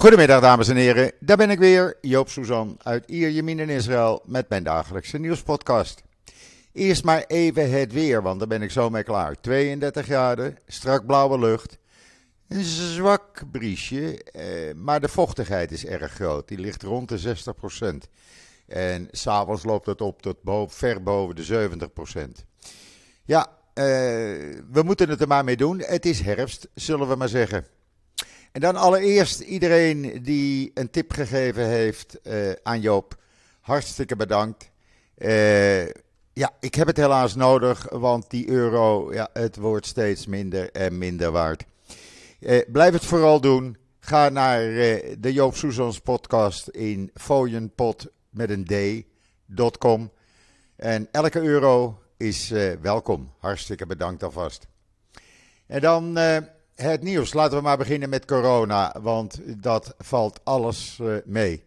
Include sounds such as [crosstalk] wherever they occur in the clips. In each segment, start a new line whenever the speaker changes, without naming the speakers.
Goedemiddag dames en heren, daar ben ik weer, Joop Suzan uit Ierjemien in Israël met mijn dagelijkse nieuwspodcast. Eerst maar even het weer, want daar ben ik zo mee klaar. 32 graden, strak blauwe lucht, een zwak briesje, eh, maar de vochtigheid is erg groot. Die ligt rond de 60%. En s'avonds loopt het op tot boven, ver boven de 70%. Ja, eh, we moeten het er maar mee doen. Het is herfst, zullen we maar zeggen. En dan allereerst iedereen die een tip gegeven heeft uh, aan Joop. Hartstikke bedankt. Uh, ja, ik heb het helaas nodig, want die euro, ja, het wordt steeds minder en minder waard. Uh, blijf het vooral doen. Ga naar de Joop Soezans podcast in fooienpot met een d.com. En elke euro is welkom. Hartstikke bedankt alvast. En dan het nieuws. Laten we maar beginnen met corona, want dat valt alles uh, mee.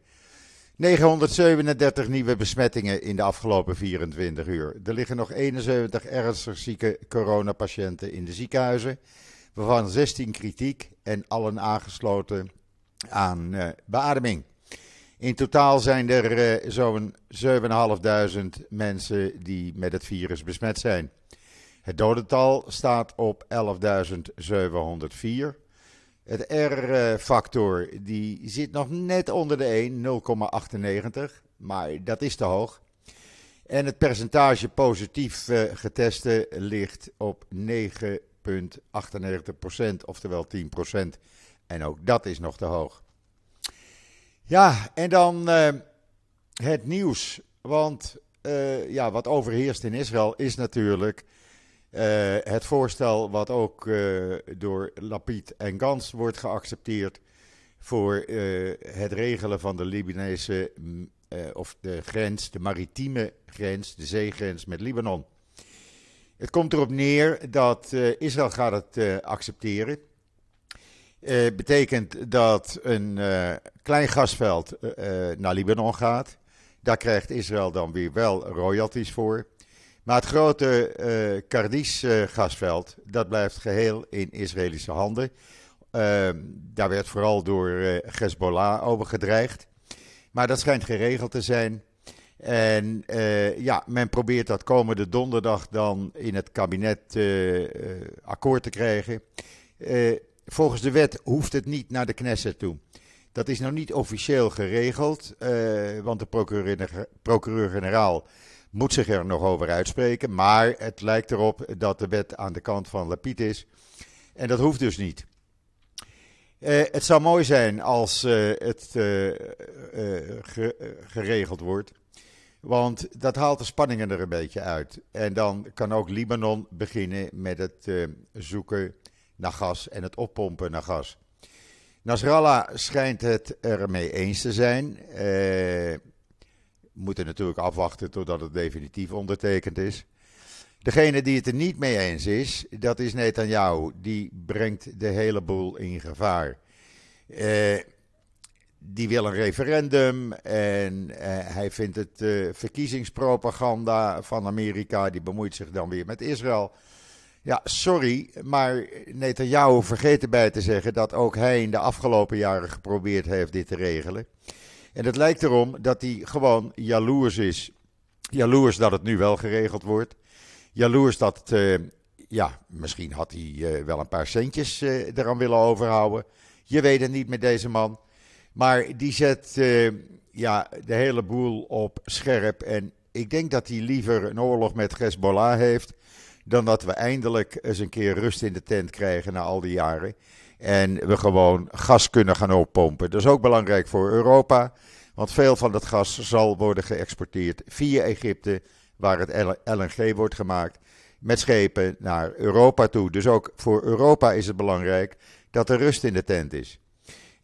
937 nieuwe besmettingen in de afgelopen 24 uur. Er liggen nog 71 ernstig zieke coronapatiënten in de ziekenhuizen, waarvan 16 kritiek en allen aangesloten aan uh, beademing. In totaal zijn er uh, zo'n 7.500 mensen die met het virus besmet zijn. Het dodental staat op 11.704. Het R-factor die zit nog net onder de 1, 0,98. Maar dat is te hoog. En het percentage positief uh, getesten ligt op 9,98%, oftewel 10%. En ook dat is nog te hoog. Ja, en dan uh, het nieuws. Want uh, ja, wat overheerst in Israël is natuurlijk uh, het voorstel wat ook uh, door Lapid en Gans wordt geaccepteerd voor uh, het regelen van de Libanese of de grens, de maritieme grens, de zeegrens met Libanon. Het komt erop neer dat Israël gaat het accepteren. betekent dat een klein gasveld naar Libanon gaat. Daar krijgt Israël dan weer wel royalties voor. Maar het grote uh, Kardis-gasveld, dat blijft geheel in Israëlische handen. Uh, daar werd vooral door uh, Hezbollah over gedreigd. Maar dat schijnt geregeld te zijn. En ja, men probeert dat komende donderdag dan in het kabinet akkoord te krijgen. volgens de wet hoeft het niet naar de Knesset toe. Dat is nog niet officieel geregeld, want de procureur-generaal procureur moet zich er nog over uitspreken. Maar het lijkt erop dat de wet aan de kant van Lapid is. En dat hoeft dus niet. Uh, het zou mooi zijn als uh, het ge geregeld wordt. Want dat haalt de spanningen er een beetje uit. En dan kan ook Libanon beginnen met het zoeken naar gas en het oppompen naar gas. Nasrallah schijnt het ermee eens te zijn moeten natuurlijk afwachten totdat het definitief ondertekend is. Degene die het er niet mee eens is, dat is Netanyahu. Die brengt de hele boel in gevaar. Uh, die wil een referendum en uh, hij vindt het uh, verkiezingspropaganda van Amerika. Die bemoeit zich dan weer met Israël. Ja, sorry, maar Netanyahu vergeet erbij te zeggen dat ook hij in de afgelopen jaren geprobeerd heeft dit te regelen. En het lijkt erom dat hij gewoon jaloers is. Jaloers dat het nu wel geregeld wordt. Jaloers dat, uh, ja, misschien had hij uh, wel een paar centjes uh, eraan willen overhouden. Je weet het niet met deze man. Maar die zet ja, de hele boel op scherp. En ik denk dat hij liever een oorlog met Hezbollah heeft. Dan dat we eindelijk eens een keer rust in de tent krijgen na al die jaren. En we gewoon gas kunnen gaan oppompen. Dat is ook belangrijk voor Europa. Want veel van dat gas zal worden geëxporteerd via Egypte, waar het LNG wordt gemaakt, met schepen naar Europa toe. Dus ook voor Europa is het belangrijk dat er rust in de tent is.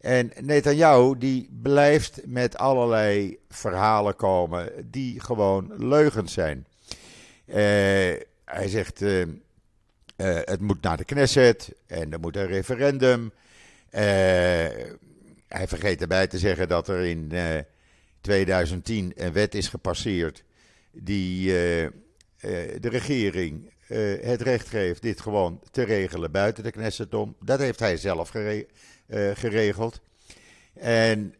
En Netanyahu die blijft met allerlei verhalen komen die gewoon leugens zijn. Uh, hij zegt uh, uh, het moet naar de Knesset en er moet een referendum. Uh, hij vergeet erbij te zeggen dat er in 2010 een wet is gepasseerd die de regering het recht geeft dit gewoon te regelen buiten de Knesset om. Dat heeft hij zelf gere geregeld. En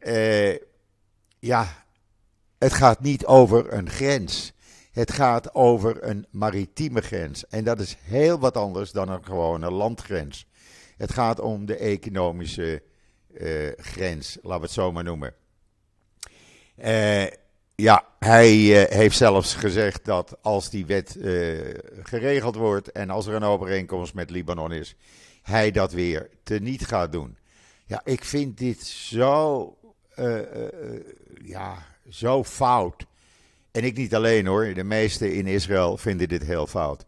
ja, het gaat niet over een grens. Het gaat over een maritieme grens. En dat is heel wat anders dan een gewone landgrens. Het gaat om de economische uh, grens, laten we het zo maar noemen. Uh, ja, hij uh, heeft zelfs gezegd dat als die wet geregeld wordt en als er een overeenkomst met Libanon is, hij dat weer teniet gaat doen. Ja, ik vind dit zo, ja, zo fout. En ik niet alleen hoor, de meesten in Israël vinden dit heel fout.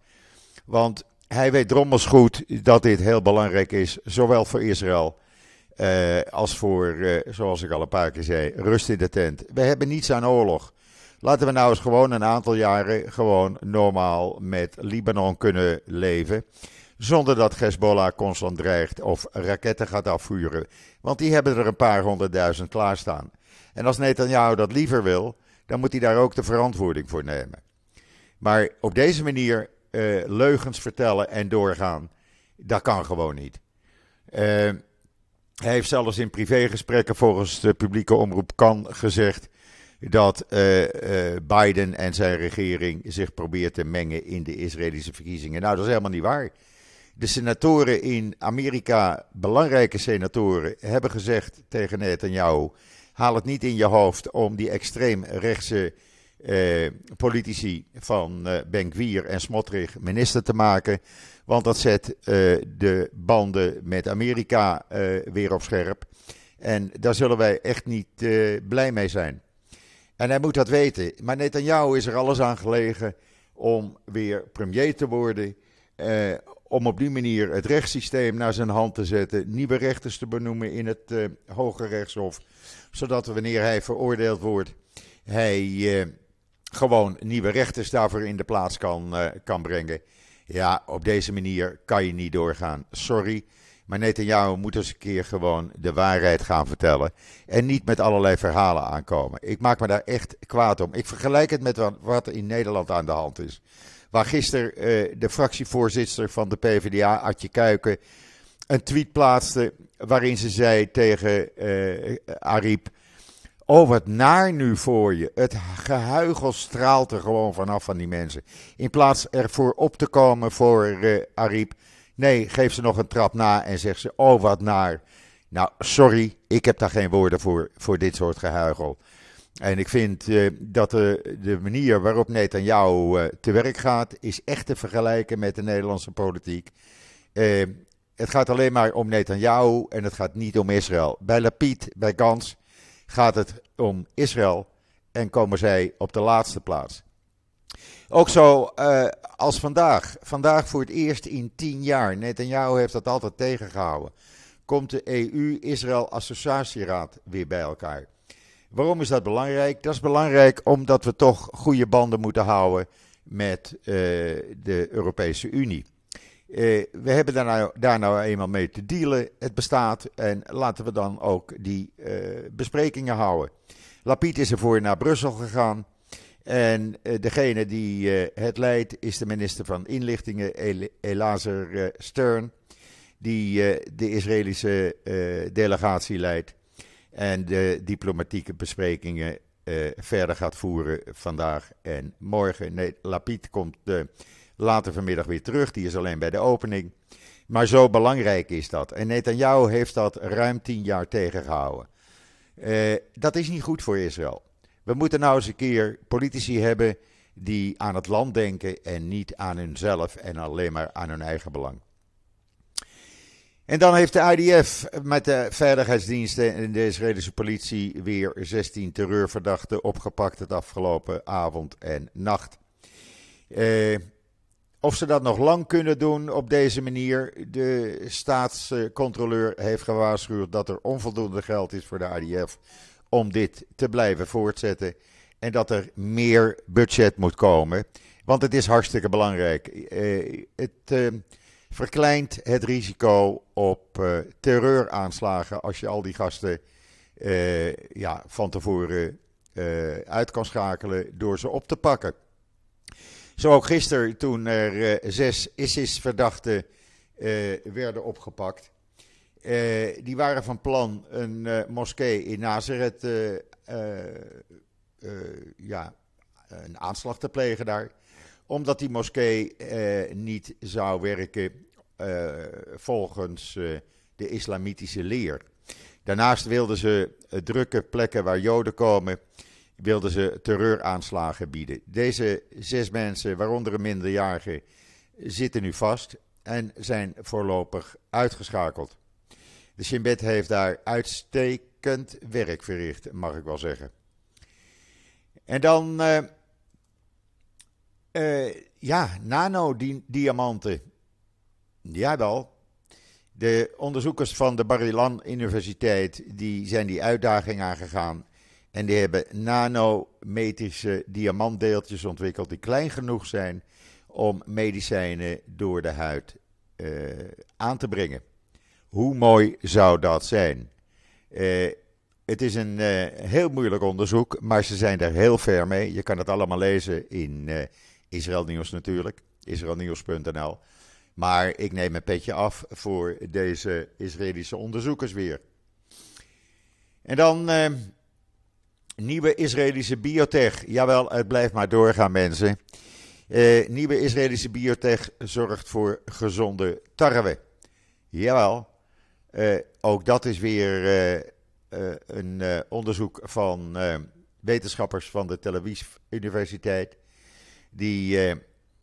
Want hij weet drommels goed dat dit heel belangrijk is, zowel voor Israël uh, als voor, uh, zoals ik al een paar keer zei, rust in de tent. We hebben niets aan oorlog. Laten we nou eens gewoon een aantal jaren gewoon normaal met Libanon kunnen leven. Zonder dat Hezbollah constant dreigt of raketten gaat afvuren. Want die hebben er een paar honderdduizend klaarstaan. En als Netanyahu dat liever wil, dan moet hij daar ook de verantwoording voor nemen. Maar op deze manier uh, leugens vertellen en doorgaan, dat kan gewoon niet. Uh, hij heeft zelfs in privégesprekken volgens de publieke omroep kan gezegd dat uh, Biden en zijn regering zich probeert te mengen in de Israëlische verkiezingen. Nou, dat is helemaal niet waar. De senatoren in Amerika, belangrijke senatoren, hebben gezegd tegen Netanyahu haal het niet in je hoofd om die extreemrechtse eh, politici van eh, Benkwier en Smotrich minister te maken. Want dat zet eh, de banden met Amerika eh, weer op scherp. En daar zullen wij echt niet eh, blij mee zijn. En hij moet dat weten. Maar Netanyahu is er alles aan gelegen om weer premier te worden. Eh, om op die manier het rechtssysteem naar zijn hand te zetten. Nieuwe rechters te benoemen in het Hoge Rechtshof zodat wanneer hij veroordeeld wordt, hij uh, gewoon nieuwe rechters daarvoor in de plaats kan, uh, kan brengen. Ja, op deze manier kan je niet doorgaan. Sorry. Maar Netanyahu moet eens een keer gewoon de waarheid gaan vertellen. En niet met allerlei verhalen aankomen. Ik maak me daar echt kwaad om. Ik vergelijk het met wat in Nederland aan de hand is. Waar gisteren uh, de fractievoorzitter van de PvdA, Adje Kuiken, een tweet plaatste waarin ze zei tegen uh, Ariep... Oh, wat naar nu voor je. Het gehuigel straalt er gewoon vanaf van die mensen. In plaats ervoor op te komen voor uh. Nee, geef ze nog een trap na en zegt ze: Oh, wat naar. Nou, sorry, ik heb daar geen woorden voor, voor dit soort gehuigel. En ik vind uh, dat de, de manier waarop Netanyahu uh, te werk gaat, is echt te vergelijken met de Nederlandse politiek. Uh, het gaat alleen maar om Netanyahu en het gaat niet om Israël. Bij Lapid, bij Gans, gaat het om Israël en komen zij op de laatste plaats. Ook zo als vandaag. Vandaag voor het eerst in tien jaar. Netanyahu heeft dat altijd tegengehouden. Komt de EU-Israël-associatieraad weer bij elkaar. Waarom is dat belangrijk? Dat is belangrijk omdat we toch goede banden moeten houden met uh, de Europese Unie. Uh, we hebben daar nou, daar nou eenmaal mee te dealen. Het bestaat en laten we dan ook die uh, besprekingen houden. Lapiet is ervoor naar Brussel gegaan. En degene die het leidt is de minister van Inlichtingen, El Elazer Stern. Die de Israëlische delegatie leidt. En de diplomatieke besprekingen verder gaat voeren vandaag en morgen. Nee, Lapiet komt later vanmiddag weer terug. Die is alleen bij de opening. Maar zo belangrijk is dat. En Netanyahu heeft dat ruim tien jaar tegengehouden. Uh, dat is niet goed voor Israël. We moeten nou eens een keer politici hebben die aan het land denken en niet aan hunzelf en alleen maar aan hun eigen belang. En dan heeft de IDF met de veiligheidsdiensten en de Israëlische politie weer 16 terreurverdachten opgepakt het afgelopen avond en nacht. Uh, of ze dat nog lang kunnen doen op deze manier. De staatscontroleur heeft gewaarschuwd dat er onvoldoende geld is voor de ADF om dit te blijven voortzetten. En dat er meer budget moet komen. Want het is hartstikke belangrijk. Eh, het eh, verkleint het risico op uh, terreuraanslagen als je al die gasten uh, ja, van tevoren uit kan schakelen door ze op te pakken. Zo ook gisteren toen er zes ISIS-verdachten werden opgepakt. die waren van plan een moskee in Nazareth ja, een aanslag te plegen daar. Omdat die moskee niet zou werken volgens de islamitische leer. Daarnaast wilden ze drukke plekken waar Joden komen, wilden ze terreuraanslagen bieden. Deze zes mensen, waaronder een minderjarige, zitten nu vast en zijn voorlopig uitgeschakeld. De Shin Bet heeft daar uitstekend werk verricht, mag ik wel zeggen. En dan, uh, ja, nanodiamanten. Jawel, de onderzoekers van de Barilan Universiteit die zijn die uitdaging aangegaan. En die hebben nanometrische diamantdeeltjes ontwikkeld die klein genoeg zijn om medicijnen door de huid uh, aan te brengen. Hoe mooi zou dat zijn? Uh, het is een heel moeilijk onderzoek, maar ze zijn er heel ver mee. Je kan het allemaal lezen in Israël Nieuws natuurlijk, israelnieuws.nl. Maar ik neem een petje af voor deze Israëlische onderzoekers weer. En dan uh, nieuwe Israëlische biotech. Jawel, het blijft maar doorgaan, mensen. Uh, nieuwe Israëlische biotech zorgt voor gezonde tarwe. Jawel, uh, ook dat is weer een onderzoek van wetenschappers van de Tel Aviv Universiteit. Die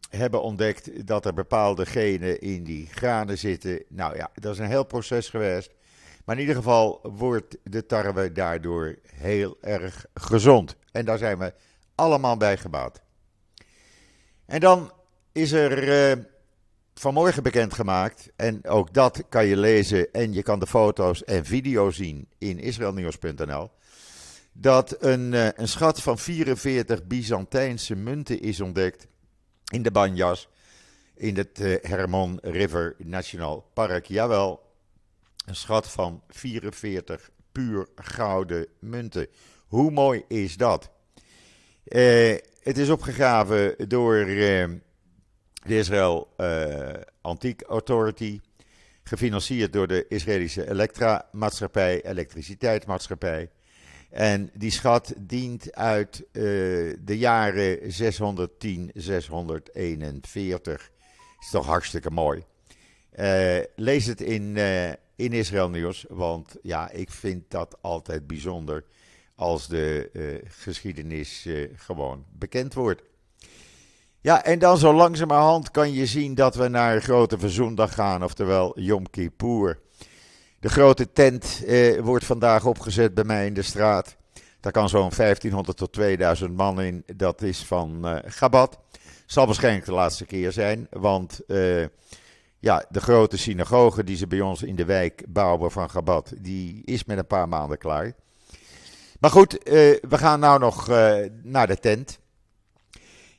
hebben ontdekt dat er bepaalde genen in die granen zitten. Nou ja, dat is een heel proces geweest. Maar in ieder geval wordt de tarwe daardoor heel erg gezond. En daar zijn we allemaal bij gebaat. En dan is er uh, vanmorgen bekendgemaakt, en ook dat kan je lezen en je kan de foto's en video's zien in israelnieuws.nl, dat een, uh, een schat van 44 Byzantijnse munten is ontdekt in de Banjas, in het uh, Hermon River National Park. Jawel, een schat van 44 puur gouden munten. Hoe mooi is dat? Uh, het is opgegraven door de Israël Antiek Authority, gefinancierd door de Israëlische Elektra-maatschappij, elektriciteitsmaatschappij. En die schat dient uit uh, de jaren 610, 641. Is toch hartstikke mooi. Uh, lees het in, uh, in Israël Nieuws, want ja, ik vind dat altijd bijzonder als de geschiedenis gewoon bekend wordt. Ja, en dan zo langzamerhand kan je zien dat we naar Grote Verzoendag gaan, oftewel Yom Kippur. De grote tent eh, wordt vandaag opgezet bij mij in de straat. Daar kan zo'n 1500 tot 2000 man in. Dat is van uh, Gabat. Zal waarschijnlijk de laatste keer zijn, want uh, ja, de grote synagoge die ze bij ons in de wijk bouwen van Gabat, die is met een paar maanden klaar. Maar goed, uh, we gaan nou nog naar de tent.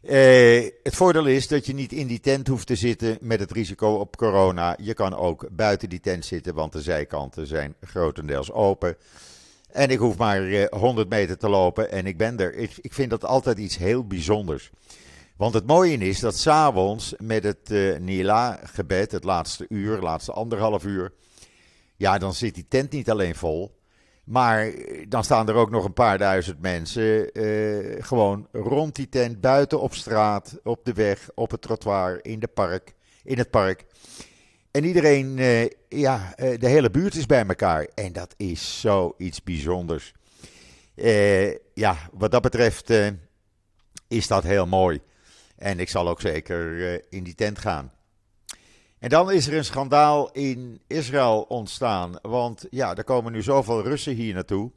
Uh, het voordeel is dat je niet in die tent hoeft te zitten met het risico op corona. Je kan ook buiten die tent zitten, want de zijkanten zijn grotendeels open. En ik hoef maar eh, 100 meter te lopen en ik ben er. Ik, ik, vind dat altijd iets heel bijzonders. Want het mooie is dat s'avonds met het uh, Nila-gebed, het laatste uur, laatste anderhalf uur. Ja, dan zit die tent niet alleen vol. Maar dan staan er ook nog een paar duizend mensen uh, gewoon rond die tent, buiten op straat, op de weg, op het trottoir, in, de park, in het park. En iedereen, uh, ja, de hele buurt is bij elkaar. En dat is zoiets bijzonders. ja, wat dat betreft is dat heel mooi. En ik zal ook zeker in die tent gaan. En dan is er een schandaal in Israël ontstaan. Want ja, er komen nu zoveel Russen hier naartoe.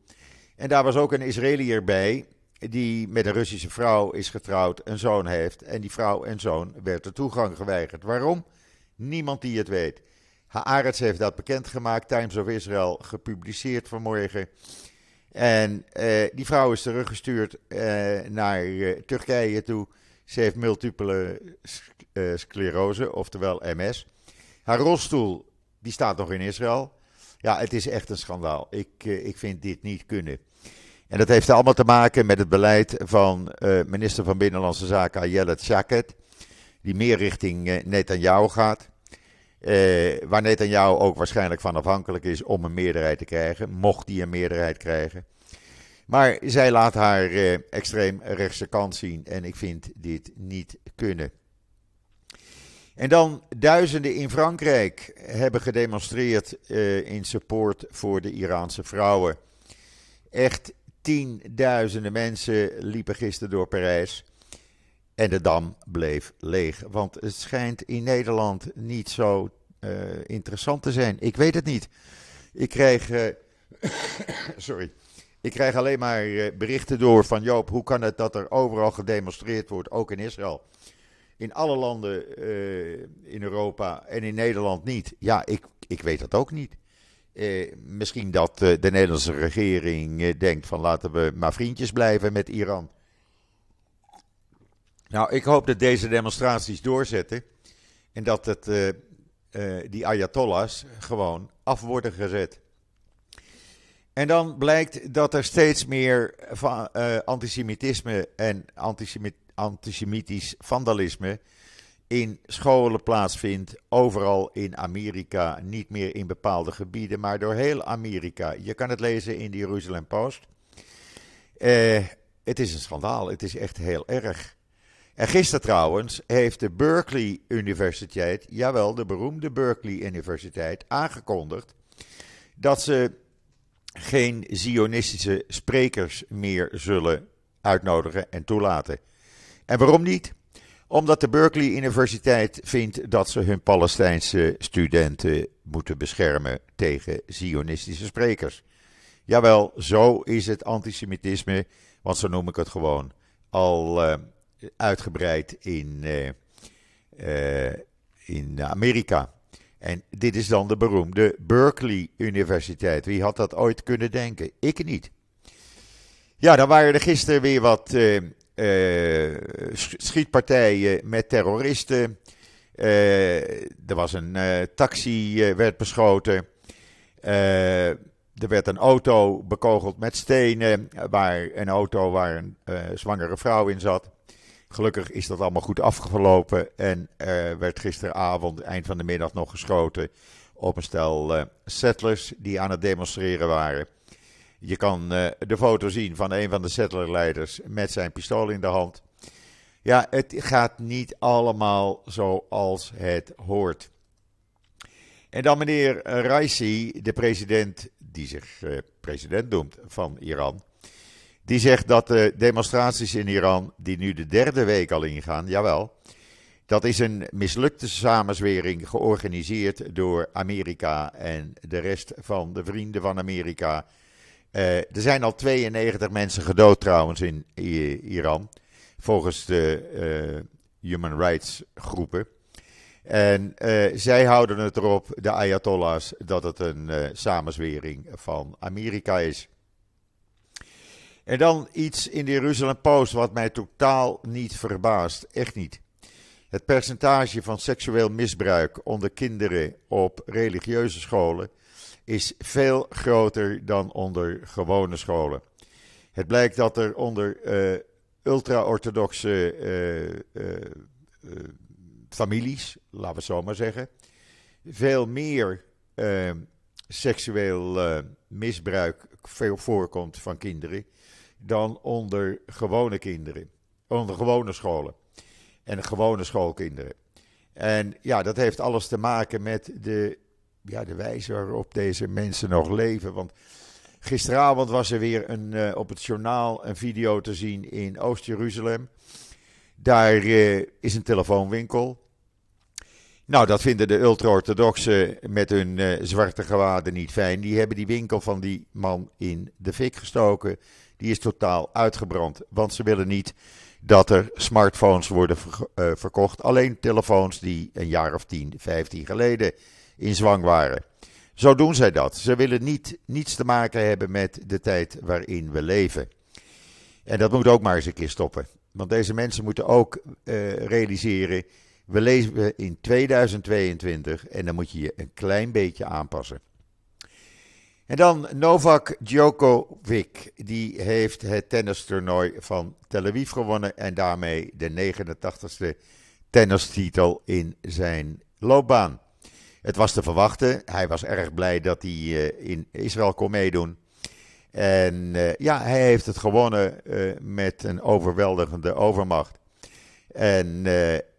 En daar was ook een Israëliër bij. Die met een Russische vrouw is getrouwd, een zoon heeft. En die vrouw en zoon werd de toegang geweigerd. Waarom? Niemand die het weet. Haaretz heeft dat bekendgemaakt. Times of Israel gepubliceerd vanmorgen. En eh, die vrouw is teruggestuurd eh, naar uh, Turkije toe. Ze heeft multiple uh, sclerose, oftewel MS. Haar rolstoel, die staat nog in Israël. Ja, het is echt een schandaal. Ik, uh, ik vind dit niet kunnen. En dat heeft allemaal te maken met het beleid van minister van Binnenlandse Zaken Ayelet Shaked. Die meer richting uh, Netanyahu gaat. Uh, waar Netanyahu ook waarschijnlijk van afhankelijk is om een meerderheid te krijgen, mocht hij een meerderheid krijgen. Maar zij laat haar uh, extreem rechtse kant zien en ik vind dit niet kunnen. En dan duizenden in Frankrijk hebben gedemonstreerd uh, in support voor de Iraanse vrouwen. Echt tienduizenden mensen liepen gisteren door Parijs. En de dam bleef leeg. Want het schijnt in Nederland niet zo uh, interessant te zijn. Ik weet het niet. Ik krijg. Uh, [coughs] sorry. Ik krijg alleen maar berichten door van Joop. Hoe kan het dat er overal gedemonstreerd wordt, ook in Israël? In alle landen uh, in Europa en in Nederland niet. Ja, ik, ik weet dat ook niet. Uh, misschien dat de Nederlandse regering denkt van laten we maar vriendjes blijven met Iran. Nou, ik hoop dat deze demonstraties doorzetten en dat het, die ayatollahs gewoon af worden gezet. En dan blijkt dat er steeds meer van, antisemitisme en antisemit antisemitisch vandalisme in scholen plaatsvindt, overal in Amerika, niet meer in bepaalde gebieden, maar door heel Amerika. Je kan het lezen in de Jeruzalem Post. Uh, het is een schandaal, het is echt heel erg. En gisteren trouwens heeft de Berkeley Universiteit, jawel, de beroemde Berkeley Universiteit, aangekondigd dat ze geen Zionistische sprekers meer zullen uitnodigen en toelaten. En waarom niet? Omdat de Berkeley Universiteit vindt dat ze hun Palestijnse studenten moeten beschermen tegen Zionistische sprekers. Jawel, zo is het antisemitisme, want zo noem ik het gewoon, al uh, uitgebreid in, uh, uh, in Amerika. En dit is dan de beroemde Berkeley Universiteit. Wie had dat ooit kunnen denken? Ik niet. Ja, dan waren er gisteren weer wat uh, schietpartijen met terroristen. Uh, er was een taxi werd beschoten. er werd een auto bekogeld met stenen. Waar een auto waar een zwangere vrouw in zat. Gelukkig is dat allemaal goed afgelopen. En er werd gisteravond, eind van de middag, nog geschoten op een stel settlers die aan het demonstreren waren. Je kan uh, de foto zien van een van de settlerleiders met zijn pistool in de hand. Ja, het gaat niet allemaal zoals het hoort. En dan meneer Raisi, de president, die zich president noemt van Iran. Die zegt dat de demonstraties in Iran, die nu de derde week al ingaan, jawel. Dat is een mislukte samenzwering georganiseerd door Amerika en de rest van de vrienden van Amerika uh, er zijn al 92 mensen gedood trouwens in Iran, volgens de uh, human rights groepen. En uh, zij houden het erop, de Ayatollahs, dat het een samenzwering van Amerika is. En dan iets in de Jeruzalem Post wat mij totaal niet verbaast, echt niet. Het percentage van seksueel misbruik onder kinderen op religieuze scholen is veel groter dan onder gewone scholen. Het blijkt dat er onder uh, ultra-orthodoxe uh, uh, families, laten we het zo maar zeggen, veel meer seksueel misbruik voorkomt van kinderen dan onder gewone kinderen, onder gewone scholen en gewone schoolkinderen. En ja, dat heeft alles te maken met de ja, de wijze waarop deze mensen nog leven. Want gisteravond was er weer een, uh, op het journaal een video te zien in Oost-Jeruzalem. Daar uh, is een telefoonwinkel. Nou, dat vinden de ultra-orthodoxen met hun uh, zwarte gewaden niet fijn. Die hebben die winkel van die man in de fik gestoken. Die is totaal uitgebrand. Want ze willen niet dat er smartphones worden ver, verkocht. Alleen telefoons die een jaar of 10, 15 geleden in zwang waren. Zo doen zij dat. Ze willen niet, niets te maken hebben met de tijd waarin we leven. En dat moet ook maar eens een keer stoppen. Want deze mensen moeten ook uh, realiseren. We leven in 2022 en dan moet je je een klein beetje aanpassen. En dan Novak Djokovic. Die heeft het tennistoernooi van Tel Aviv gewonnen. En daarmee de 89ste tennistitel in zijn loopbaan. Het was te verwachten. Hij was erg blij dat hij uh, in Israël kon meedoen. En uh, ja, hij heeft het gewonnen uh, met een overweldigende overmacht. En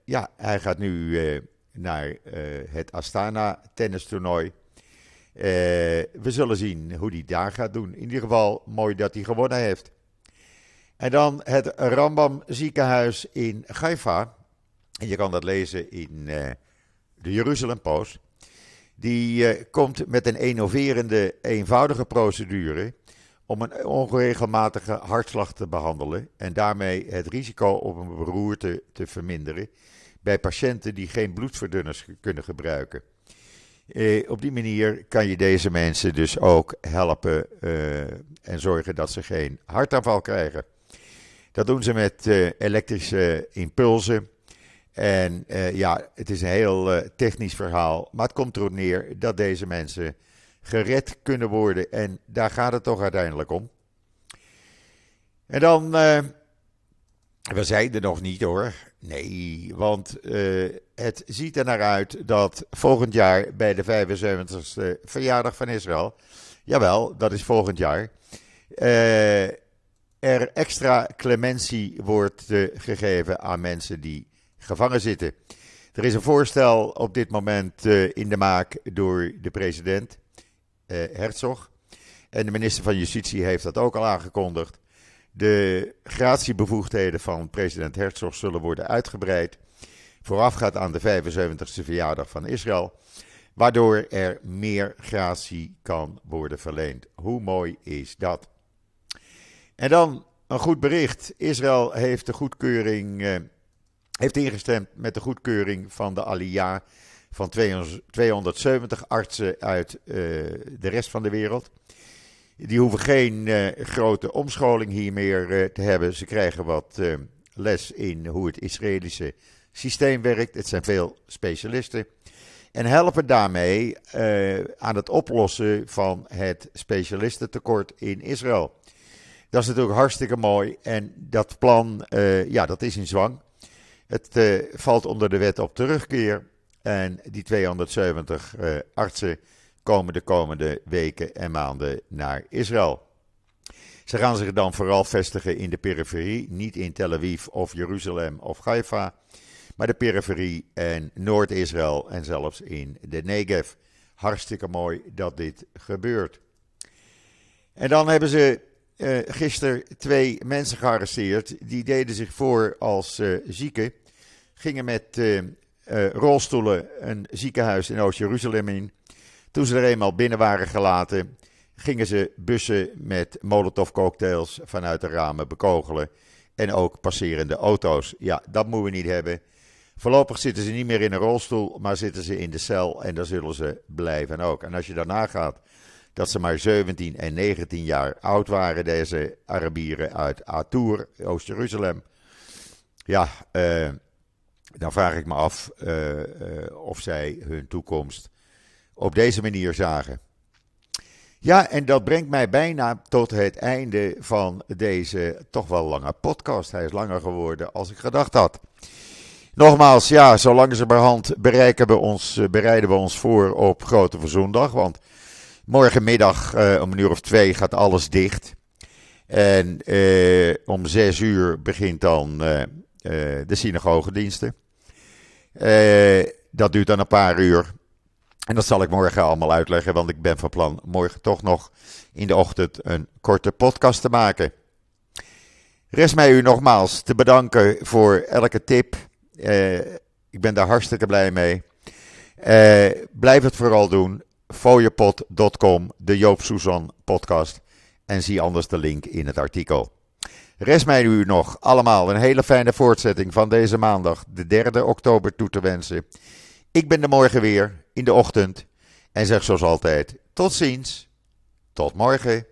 ja, hij gaat nu naar het Astana tennistoernooi. We zullen zien hoe hij daar gaat doen. In ieder geval mooi dat hij gewonnen heeft. En dan het Rambam ziekenhuis in Haifa. En je kan dat lezen in de Jeruzalem Post. Die uh, komt met een innoverende, eenvoudige procedure om een onregelmatige hartslag te behandelen en daarmee het risico op een beroerte te verminderen bij patiënten die geen bloedverdunners kunnen gebruiken. Eh, op die manier kan je deze mensen dus ook helpen uh, en zorgen dat ze geen hartaanval krijgen. Dat doen ze met uh, elektrische impulsen en uh, ja, het is een heel uh, technisch verhaal. Maar het komt erop neer dat deze mensen gered kunnen worden. En daar gaat het toch uiteindelijk om. En dan. Uh, we zijn er nog niet hoor. Nee, want het ziet er naar uit dat volgend jaar bij de 75ste verjaardag van Israël. Jawel, dat is volgend jaar. er extra clementie wordt gegeven aan mensen die gevangen zitten. Er is een voorstel op dit moment in de maak door de president Herzog. En de minister van Justitie heeft dat ook al aangekondigd. De gratiebevoegdheden van president Herzog zullen worden uitgebreid. Voorafgaat aan de 75ste verjaardag van Israël. Waardoor er meer gratie kan worden verleend. Hoe mooi is dat? En dan een goed bericht. Israël heeft de goedkeuring uh, heeft ingestemd met de goedkeuring van de Alia van 270 artsen uit uh, de rest van de wereld. Die hoeven geen uh, grote omscholing hier meer uh, te hebben. Ze krijgen wat les in hoe het Israëlische systeem werkt. Het zijn veel specialisten. En helpen daarmee aan het oplossen van het specialistentekort in Israël. Dat is natuurlijk hartstikke mooi. En dat plan, ja, dat is in zwang. Het valt onder de wet op terugkeer. En die 270 uh, artsen komen de komende weken en maanden naar Israël. Ze gaan zich dan vooral vestigen in de periferie, niet in Tel Aviv of Jeruzalem of Haifa, maar de periferie en Noord-Israël en zelfs in de Negev. Hartstikke mooi dat dit gebeurt. En dan hebben ze uh, gisteren twee mensen gearresteerd. Die deden zich voor als uh, zieken. Gingen met uh, rolstoelen een ziekenhuis in Oost-Jeruzalem in. Toen ze er eenmaal binnen waren gelaten, gingen ze bussen met molotovcocktails vanuit de ramen bekogelen. En ook passerende auto's. Ja, dat moeten we niet hebben. Voorlopig zitten ze niet meer in een rolstoel, maar zitten ze in de cel en daar zullen ze blijven ook. En als je daarna gaat dat ze maar 17 en 19 jaar oud waren, deze Arabieren uit Atour, Oost-Jeruzalem. Ja, uh, dan vraag ik me af uh, uh, of zij hun toekomst op deze manier zagen. Ja, en dat brengt mij bijna tot het einde van deze toch wel lange podcast. Hij is langer geworden als ik gedacht had. Nogmaals, ja, zo langzamerhand bereiken we ons, bereiden we ons voor op Grote Verzoendag. Want Morgenmiddag uh, om een uur of twee gaat alles dicht. En uh, om zes uur begint dan uh, de synagogediensten. dat duurt dan een paar uur. En dat zal ik morgen allemaal uitleggen, want ik ben van plan morgen toch nog in de ochtend een korte podcast te maken. Rest mij u nogmaals te bedanken voor elke tip. ik ben daar hartstikke blij mee. blijf het vooral doen fooiepot.com, de Joop Suzan podcast. En zie anders de link in het artikel. Rest mij nu nog allemaal een hele fijne voortzetting van deze maandag, de 3 oktober, toe te wensen. Ik ben er morgen weer, in de ochtend. En zeg zoals altijd, tot ziens. Tot morgen.